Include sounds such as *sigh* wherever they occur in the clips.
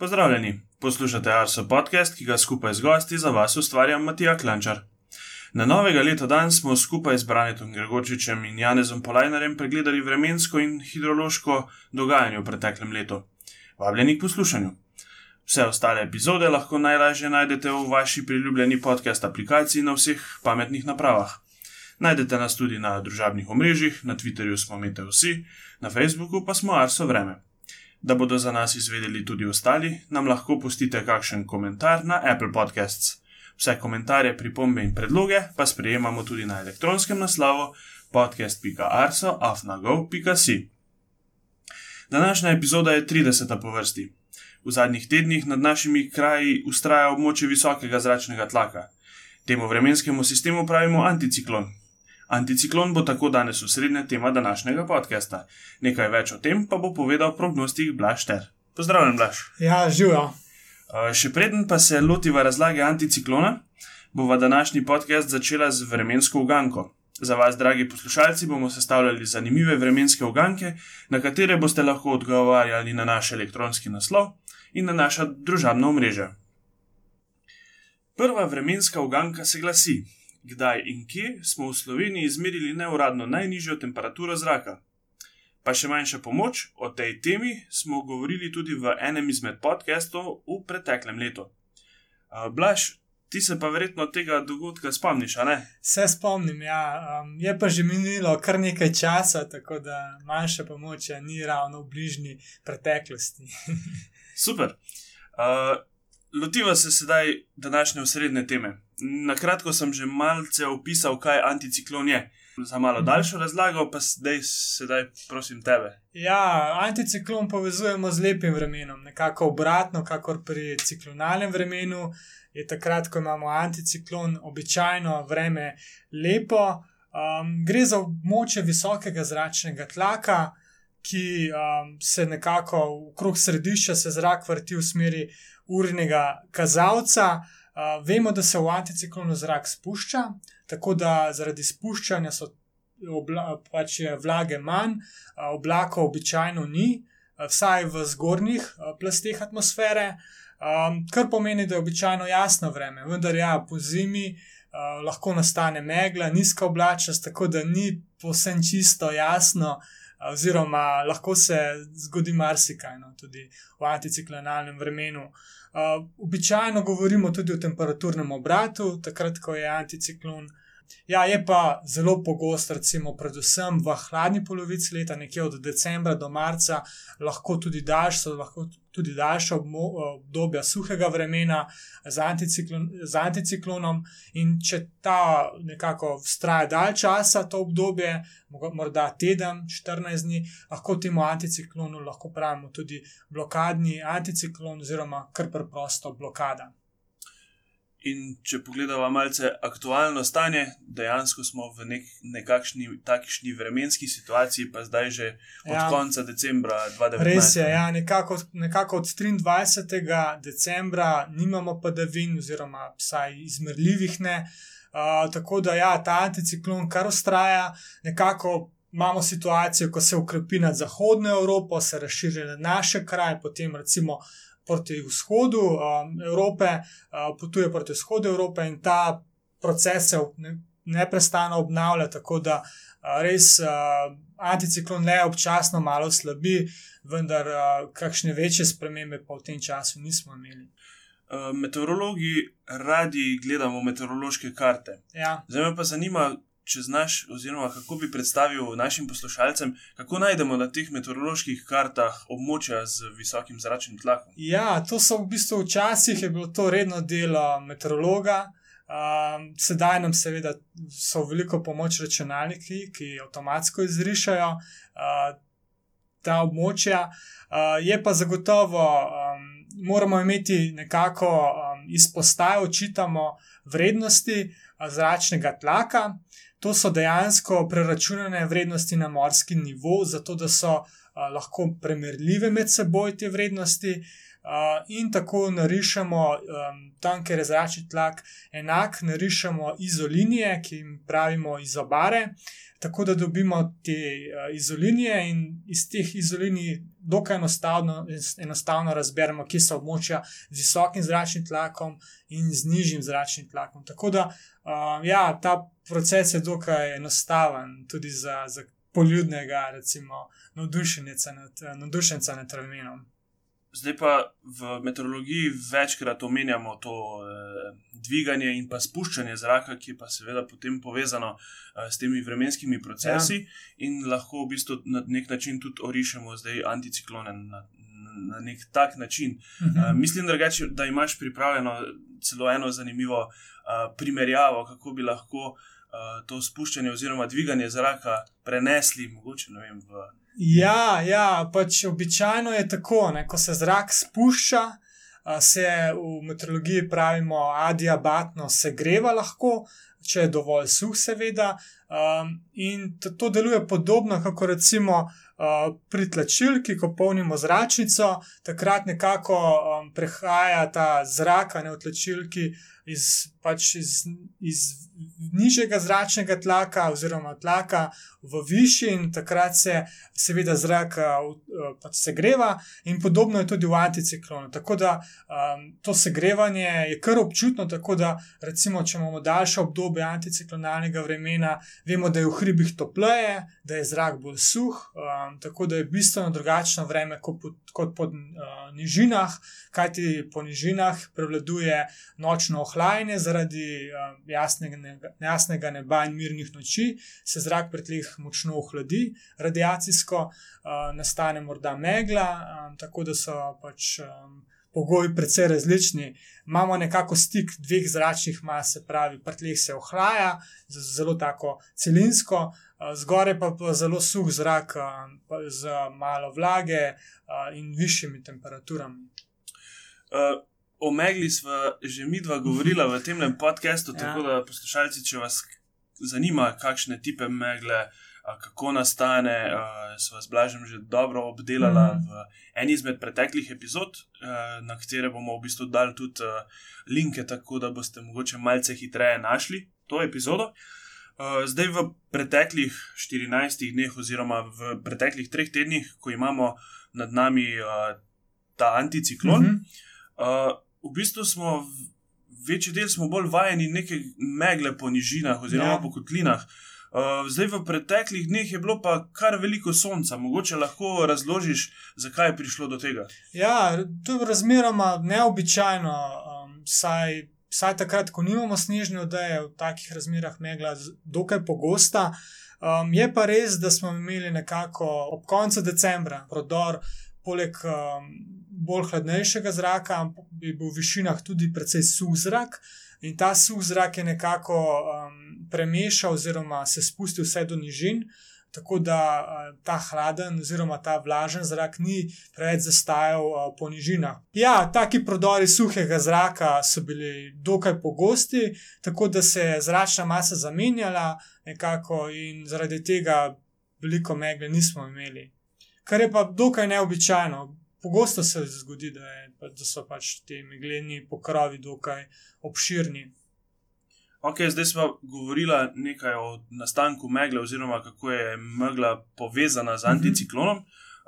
Pozdravljeni, poslušate Arso podcast, ki ga skupaj z gosti za vas ustvarja Matija Klančar. Na novega leta dan smo skupaj z Branetom Gregorčičem in Janezom Polajnerjem pregledali vremensko in hidrološko dogajanje v preteklem letu. Vabljeni k poslušanju. Vse ostale epizode lahko najlažje najdete v vaši priljubljeni podcast aplikaciji na vseh pametnih napravah. Najdete nas tudi na družabnih omrežjih, na Twitterju smo Mete vsi, na Facebooku pa smo Arso Vreme. Da bodo za nas izvedeli tudi ostali, nam lahko pustite kakšen komentar na Apple Podcasts. Vse komentarje, pripombe in predloge pa sprejemamo tudi na elektronskem naslovu podcast.arso.afnago.si. Današnja epizoda je 30. po vrsti. V zadnjih tednih nad našimi kraji ustraja območje visokega zračnega tlaka. Temu vremenskemu sistemu pravimo anticiklon, Anticiklon bo tako danes osrednja tema današnjega podcasta. Nekaj več o tem pa bo povedal prognostik Blaž Ter. Pozdravljen, Blaž. Ja, živijo. Uh, še preden pa se lotiva razlage anticiklona, bova današnji podcast začela z vremensko uganko. Za vas, dragi poslušalci, bomo sestavljali zanimive vremenske uganke, na katere boste lahko odgovarjali na naš elektronski naslov in na naša družabna omrežja. Prva vremenska uganka se glasi: kdaj in kje smo v Sloveniji izmerili neuradno najnižjo temperaturo zraka. Pa še manjša pomoč, o tej temi smo govorili tudi v enem izmed podcastov v preteklem letu. Blaž, ti se pa verjetno tega dogodka spomniš, a ne? Se spomnim, ja. Um, je pa že minilo kar nekaj časa, tako da manjša pomoč ni ravno v bližnji preteklosti. *laughs* Super. Uh, Lotiva se sedaj današnje osrednje teme. Na kratko sem že malce opisal, kaj anticiklon je. Za malo daljšo razlago, pa zdaj, sedaj prosim tebe. Ja, anticiklon povezujemo z lepim vremenom, nekako obratno, kakor pri ciklonalnem vremenu. Je takrat, ko imamo anticiklon, običajno vreme lepo. Um, gre za območje visokega zračnega tlaka, ki um, se nekako okrog središča se zrak vrti v smeri urnega kazalca. Uh, vemo, da se v anticiklonu zrak spušča, tako da zaradi spuščanja so obla, pač vlage manj, uh, oblakov običajno ni, uh, vsaj v zgornjih uh, plasteh atmosfere, um, kar pomeni, da je običajno jasno vreme. Vendar ja, po zimi uh, lahko nastane megla, nizka oblačnost, tako da ni povsem čisto jasno. Oziroma, lahko se zgodi marsikaj, no, tudi v anticiklonalnem vremenu. Uh, običajno govorimo tudi o temperaturnem obratu, takrat, ko je anticiklon. Ja, je pa zelo pogost, recimo, predvsem v hladni polovici leta, nekje od decembra do marca, lahko tudi daljša, lahko tudi daljša obdobja suhega vremena z, anticiklon, z anticiklonom. In če ta nekako vztraja dalj časa, to obdobje, morda teden, 14 dni, lahko temu anticiklonu lahko pravimo tudi blokadni anticiklon, oziroma kar preprosto blokada. In če pogledamo malce aktualno stanje, dejansko smo v nek, nekakšni takšni vremenski situaciji, pa zdaj že od ja, konca decembra 2020. Res je, ja, nekako, nekako od 23. decembra nimamo padavin, oziroma vsaj izmerljivih ne. Uh, tako da ja, ta anticiklon kar ustraja, nekako. Imamo situacijo, ko se ukrepi nad Zahodno Evropo, se razširja na naše kraje, potem recimo proti vzhodu um, Evrope, uh, potuje proti vzhodu Evrope in ta proces se neprestano obnavlja, tako da uh, res uh, anticiklon le občasno malo slabi, vendar uh, kakšne večje spremembe pa v tem času nismo imeli. Uh, meteorologi radi gledamo meteorološke karte. Ja. Zdaj me pa zanima, če znaš, oziroma kako bi predstavil našim poslušalcem, kako najdemo na teh meteoroloških kartah območja z visokim zračnim tlakom. Ja, to so v bistvu včasih je bilo to redno delo meteorologa. Uh, sedaj nam seveda so veliko pomoč računalniki, ki avtomatsko izrišajo uh, ta območja. Uh, je pa zagotovo, um, moramo imeti nekako um, izpostajo, očitamo vrednosti uh, zračnega tlaka. To so dejansko preračunane vrednosti na morski nivo, zato da so uh, lahko primerljive med seboj te vrednosti. In tako narišemo tam, kjer je zračni tlak enak, narišemo izolinije, ki jim pravimo izobare, tako da dobimo te izolinije in iz teh izolinij dokaj enostavno, enostavno razberemo, kje so območja z visokim zračnim tlakom in z nižjim zračnim tlakom. Tako da ja, ta proces je dokaj enostaven tudi za, za poljudnega, recimo, navdušenca nad, nad terminom. Zdaj pa v meteorologiji večkrat omenjamo to eh, dviganje in pa spuščanje zraka, ki je pa seveda potem povezano eh, s temi vremenskimi procesi ja. in lahko v bistvu na nek način tudi orišemo zdaj anticiklone na, na nek tak način. Uh -huh. eh, mislim, drugače, da imaš pripravljeno celo eno zanimivo eh, primerjavo, kako bi lahko eh, to spuščanje oziroma dviganje zraka prenesli mogoče vem, v. Ja, ja, pač običajno je tako, ne, ko se zrak spušča, se v meteorologiji pravimo adiabatno segreva lahko, če je dovolj suh, seveda. In to deluje podobno, kot recimo uh, pri tlačilki, ko polnimo zračnico, takrat nekako um, prehaja ta zrak ne v tlačilki iz, pač iz, iz nižjega zračnega tlaka oziroma tlaka v višji in takrat se seveda zrak uh, pač segreva in podobno je tudi v anticiklonu. Tako da um, to segrevanje je kar občutno, tako da recimo, če imamo daljše obdobje anticiklonalnega vremena, vemo, da je v hribih topleje, da je zrak bolj suh, um, tako da je bistveno drugačno vreme kot po, kot po uh, nižinah, kajti po nižinah prevladuje nočno ohlajanje zaradi uh, jasnega, ne, jasnega neba in mirnih noči, se zrak pri tleh močno ohladi, radiacijsko uh, nastane morda megla, um, tako da so pač. Um, Pogoji precej različni. Imamo nekako stik dveh zračnih mas, se pravi, prtleh se ohlaja, zelo tako celinsko, zgoraj pa je zelo suh zrak, z malo vlage in višjimi temperaturami. Uh, o megli smo že mi dva govorila v tem podkastu, *laughs* ja. tako da poslušalci, če vas zanima, kakšne type megle. Kako nastane, so vas blažem že dobro obdelala mm. v eni izmed preteklih epizod, na katere bomo v bistvu dali tudi linke, tako da boste mogoče malce hitreje našli to epizodo. Eh, zdaj v preteklih 14 dneh, oziroma v preteklih treh tednih, ko imamo nad nami uh, ta anticiklon, uh -huh. uh, v bistvu smo večji del smo bolj vajeni neke megle po nižinah oziroma ja. po kotlinah. Uh, zdaj v preteklih dneh je bilo pa kar veliko sonca, mogoče lahko razložiš, zakaj je prišlo do tega. Ja, to je razmeroma neobičajno, um, saj vsaj takrat, ko nimamo snežne odeje, v takih razmerah megla, dokaj pogosta. Um, je pa res, da smo imeli nekako ob koncu decembra prodor, poleg um, bolj hladnejšega zraka, bi bil v višinah tudi precej suh zrak. In ta suh zrak je nekako um, premešal, oziroma se spustil vse do nižin, tako da ta hladen, oziroma ta vlažen zrak ni preveč zastajal po nižinah. Ja, taki prodori suhega zraka so bili dokaj pogosti, tako da se je zračna masa zamenjala nekako in zaradi tega veliko megle nismo imeli. Kar je pa dokaj neobičajno. Pogosto se zgodi, da, je, da so pač ti megleni pokrovi dokaj obširni. Ok, zdaj smo govorili nekaj o nastanku megle, oziroma kako je megla povezana z mhm. anticiklonom.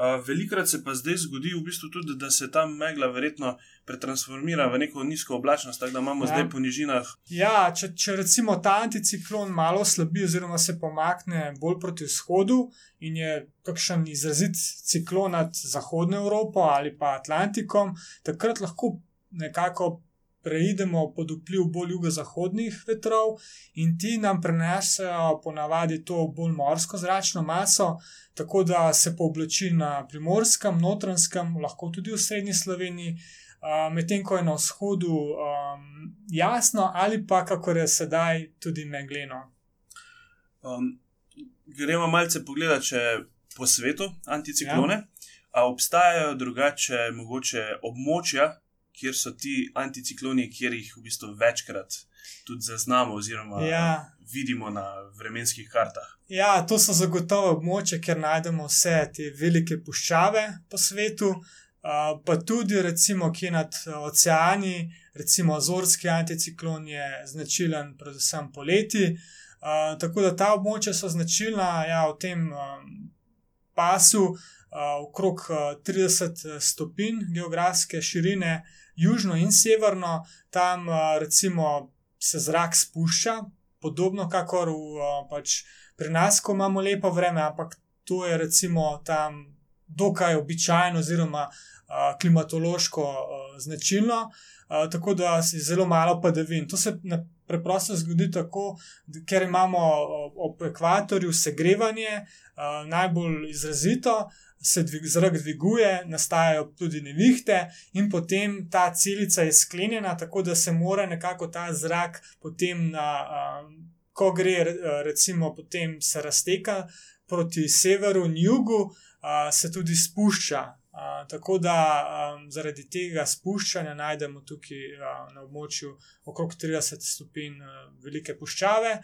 Uh, velikrat se pa zdaj zgodi, v bistvu tudi, da se ta megla verjetno pretransformira v neko nizko oblačnost, tako da imamo ja. zdaj po nižinah. Ja, če, če recimo ta anticiklon malo slabi, oziroma se pomakne bolj proti vzhodu in je kakšen izrazit ciklon nad Zahodno Evropo ali pa Atlantikom, takrat lahko nekako preidemo pod vpliv bolj jugozahodnih vetrov in ti nam prenesejo ponavadi to bolj morsko zračno maso, tako da se pooblači na primorskem, notranskem, lahko tudi v srednji Sloveniji, uh, medtem ko je na vzhodu um, jasno ali pa kako je sedaj tudi megleno. Um, gremo malce pogledati, če po svetu anticiklone. Ja. A obstajajo drugače mogoče območja, kjer so ti anticikloni, kjer jih v bistvu večkrat tudi zaznamo, oziroma Ja. vidimo na vremenskih kartah. Ja, to so zagotovo območja, kjer najdemo vse te velike puščave po svetu, uh, pa tudi, recimo, kje nad uh, oceani, recimo Azorski anticiklon je značilen predvsem poleti. Uh, tako da ta območja so značilna ja, v tem um, pasu, uh, okrog uh, 30 stopinj geografske širine, južno in severno, tam recimo se zrak spušča, podobno kakor v, pač pri nas, ko imamo lepo vreme, ampak to je recimo tam dokaj običajno, oziroma uh, klimatološko značilno, tako da je zelo malo padavin. To se na preprosto zgodi tako, ker imamo ob ekvatorju segrevanje najbolj izrazito. Se dvig, zrak dviguje, nastajajo tudi nevihte, in potem ta celica je sklenjena, tako da se mora nekako ta zrak potem, na, um, ko gre, re- recimo, potem se razteka proti severu in jugu, uh, se tudi spušča. Uh, tako da um, zaradi tega spuščanja najdemo tukaj uh, na območju okrog 30 stopinj uh, velike puščave.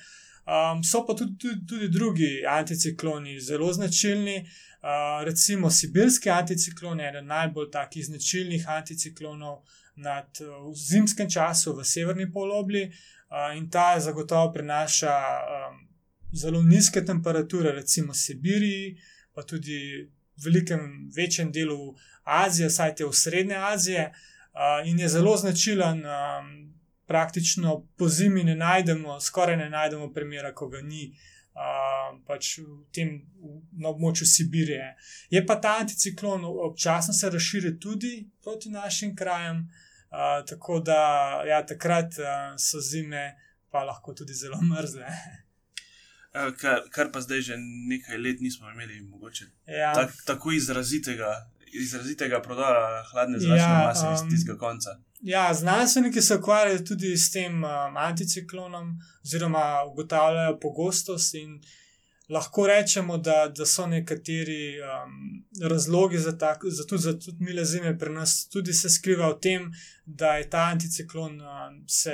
Um, so pa tudi, tudi, tudi drugi anticikloni zelo značilni. Uh, recimo Sibirski anticiklon eden najbolj takih značilnih anticiklonov nad, uh, v zimskem času v severni polobli uh, in ta zagotovo prinaša um, zelo nizke temperature, recimo Sibiriji, pa tudi velikem, večjem delu Azije, saj te v Srednje Azije, uh, in je zelo značilen. Um, praktično po zimi ne najdemo, skoraj ne najdemo primera, ko ga ni. Uh, pač v tem, na območju Sibirije. Je pa ta anticiklon občasno se razširi tudi proti našim krajem, uh, tako da ja, takrat uh, so zime pa lahko tudi zelo mrzle. *laughs* Eh, Kar, kar pa zdaj že nekaj let nismo imeli, mogoče Ja, tak, tako izrazitega, izrazitega prodora hladne zračne Ja, ja, mase iz um, tistega konca. ja, znanstveniki se ukvarjajo tudi s tem um, anticiklonom, oziroma ugotavljajo pogostost. in Lahko rečemo, da, da so nekateri um, razlogi za, tak, za, tudi, za tudi mile zime pri nas, tudi se skriva v tem, da je ta anticiklon um, se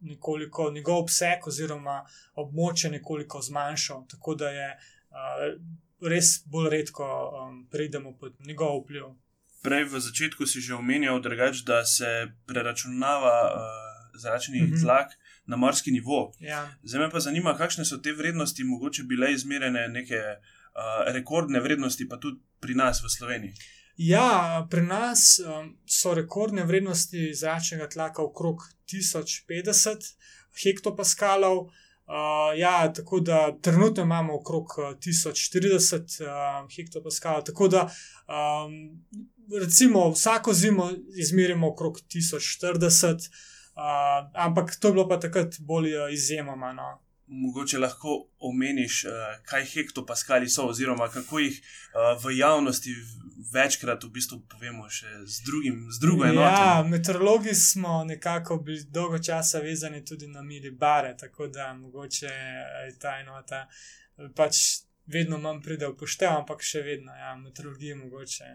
nekoliko, njegov obseg oziroma območje nekoliko zmanjšal, tako da je uh, res bolj redko um, pridemo pod njegov vpliv. Prej v začetku si že omenjal, drugač, da se preračunava uh, zračni Mhm. mhm. tlak na morski nivo. Ja. Zdaj me pa zanima, kakšne so te vrednosti, mogoče bile izmerjene neke uh, rekordne vrednosti, pa tudi pri nas v Sloveniji. Ja, pri nas um, so rekordne vrednosti zračnega tlaka okrog 1050 hektopaskalov. Uh, ja, tako da trenutno imamo okrog uh, 1040 uh, hektopaskalov, tako da um, recimo vsako zimo izmerimo okrog 1040, uh, ampak to je bilo pa takrat bolj uh, izjemoma. No. Mogoče lahko omeniš, uh, kaj hektopaskali so, oziroma kako jih uh, v javnosti večkrat v bistvu povemo še z, drugim, z drugo enoto. Ja, meteorologi smo nekako bili dolgo časa vezani tudi na milibare, tako da mogoče je ta enota eh, pač vedno manj pride v poštev, ampak še vedno, ja, meteorologija mogoče.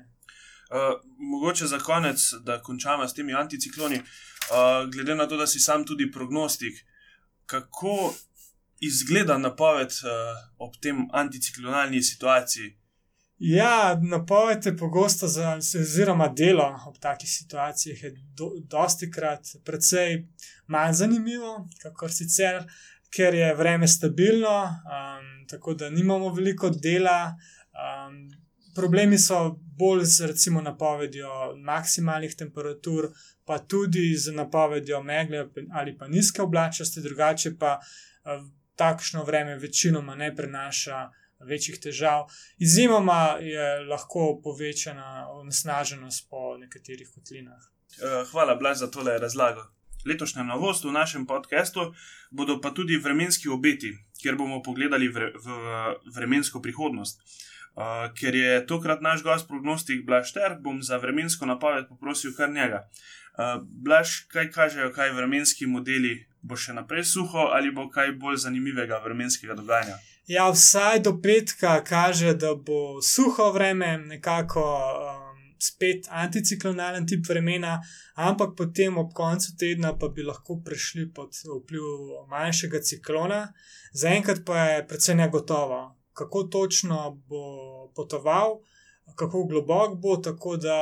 Uh, mogoče za konec, da končamo s temi anticikloni, uh, glede na to, da si sam tudi prognostik, kako izgleda napoved uh, ob tem anticiklonalni situaciji? Ja, napoved je pogosto, za, oziroma delo ob takih situacijah je do, dosti krat precej manj zanimivo, kakor sicer, ker je vreme stabilno, um, tako da nimamo veliko dela. Um, problemi so bolj z recimo napovedjo maksimalnih temperatur, pa tudi z napovedjo megle ali pa nizke oblačnosti, drugače pa uh, takšno vreme večinoma ne prenaša večjih težav. Izjemoma je lahko povečana onesnaženost po nekaterih kotlinah. Uh, hvala, Blaž, za tole razlago. Letošnja novost v našem podkastu bodo pa tudi vremenski obeti, kjer bomo pogledali vre, v vremensko prihodnost. Uh, ker je tokrat naš gost prognostik Blaž Ter, bom za vremensko napoved poprosil kar njega. Uh, Blaž, kaj kažejo, kaj vremenski modeli, bo še naprej suho ali bo kaj bolj zanimivega vremenskega dogajanja? Ja, vsaj do petka kaže, da bo suho vreme, nekako um, spet anticiklonalen tip vremena, ampak potem ob koncu tedna pa bi lahko prišli pod vpliv manjšega ciklona. Zaenkrat pa je precej negotovo, kako točno bo potoval, kako globok bo, tako da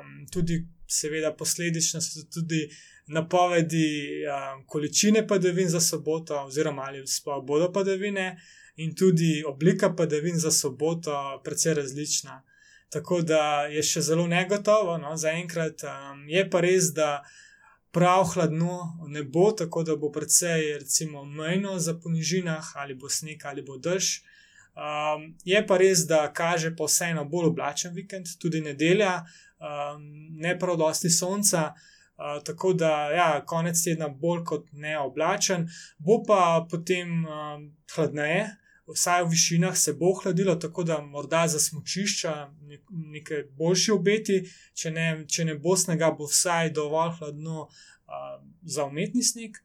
um, tudi, seveda, posledično so tudi napovedi um, količine padavin za soboto, oziroma ali sploh bodo padavine in tudi oblika padavin za soboto, precej različna. Tako da je še zelo negotovo, no, zaenkrat um, je pa res, da prav hladno ne bo, tako da bo precej, recimo, mejno za ponižinah, ali bo sneg ali bo dež. Um, je pa res, da kaže pa vseeno bolj oblačen vikend, tudi nedelja, um, ne prav dosti sonca. Uh, tako da, ja, konec tedna bolj kot ne oblačen, bo pa potem um, hladneje, vsaj v višinah se bo hladilo, tako da morda za smočišča nekaj boljši obeti, če ne, če ne bo snega, bo vsaj dovolj hladno uh, za umetni sneg.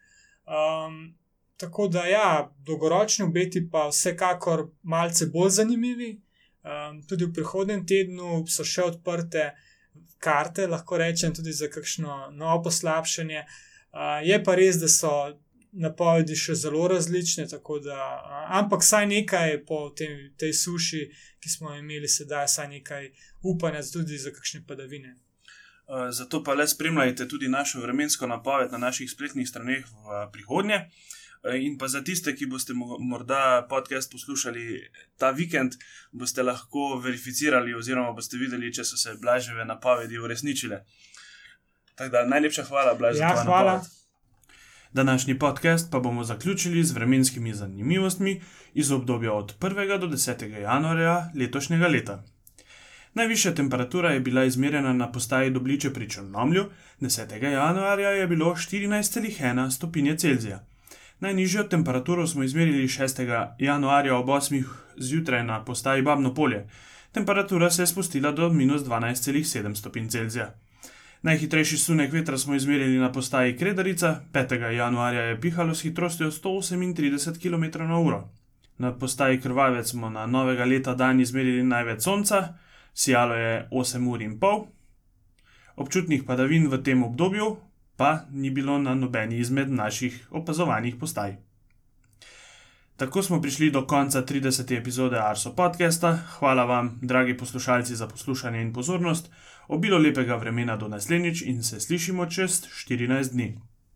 Um, tako da, ja, dolgoročni obeti pa vsekakor malce bolj zanimivi. Um, tudi v prihodnem tednu so še odprte karte, lahko rečem, tudi za kakšno novo poslabšanje. Uh, je pa res, da so napovedi še zelo različne. Da, ampak vsaj nekaj po tem, tej suši, ki smo imeli sedaj, vsaj nekaj upanja tudi za kakšne padavine. Zato pa le spremljajte tudi našo vremensko napoved na naših spletnih straneh v prihodnje. In pa za tiste, ki boste morda podcast poslušali ta vikend, boste lahko verificirali, oziroma boste videli, če so se blaževe napovedi uresničile. Tako da najlepša hvala, blaževe. Ja, hvala. Napoved. Današnji podcast pa bomo zaključili z vremenskimi zanimivostmi iz obdobja od 1. do 10. januarja letošnjega leta. Najvišja temperatura je bila izmerjena na postaji Dobliče pri Črnomlju, 10. januarja je bilo 14,1 stopinje Celzija. Najnižjo temperaturo smo izmerili 6. januarja ob 8. zjutraj na postaji Babno polje. Temperatura se je spustila do minus 12,7 stopinj Celzija. Najhitrejši sunek vetra smo izmerili na postaji Kredarica, 5. januarja je pihalo s hitrostjo 138 km/h. Na postaji Krvavec smo na novega leta dan izmerili največ sonca, sijalo je 8 ur in pol. Občutnih padavin v tem obdobju pa ni bilo na nobeni izmed naših opazovanih postaj. Tako smo prišli do konca 30. epizode Arso podcasta. Hvala vam, dragi poslušalci, za poslušanje in pozornost obilo lepega vremena do naslednjič in se slišimo čez 14 dni.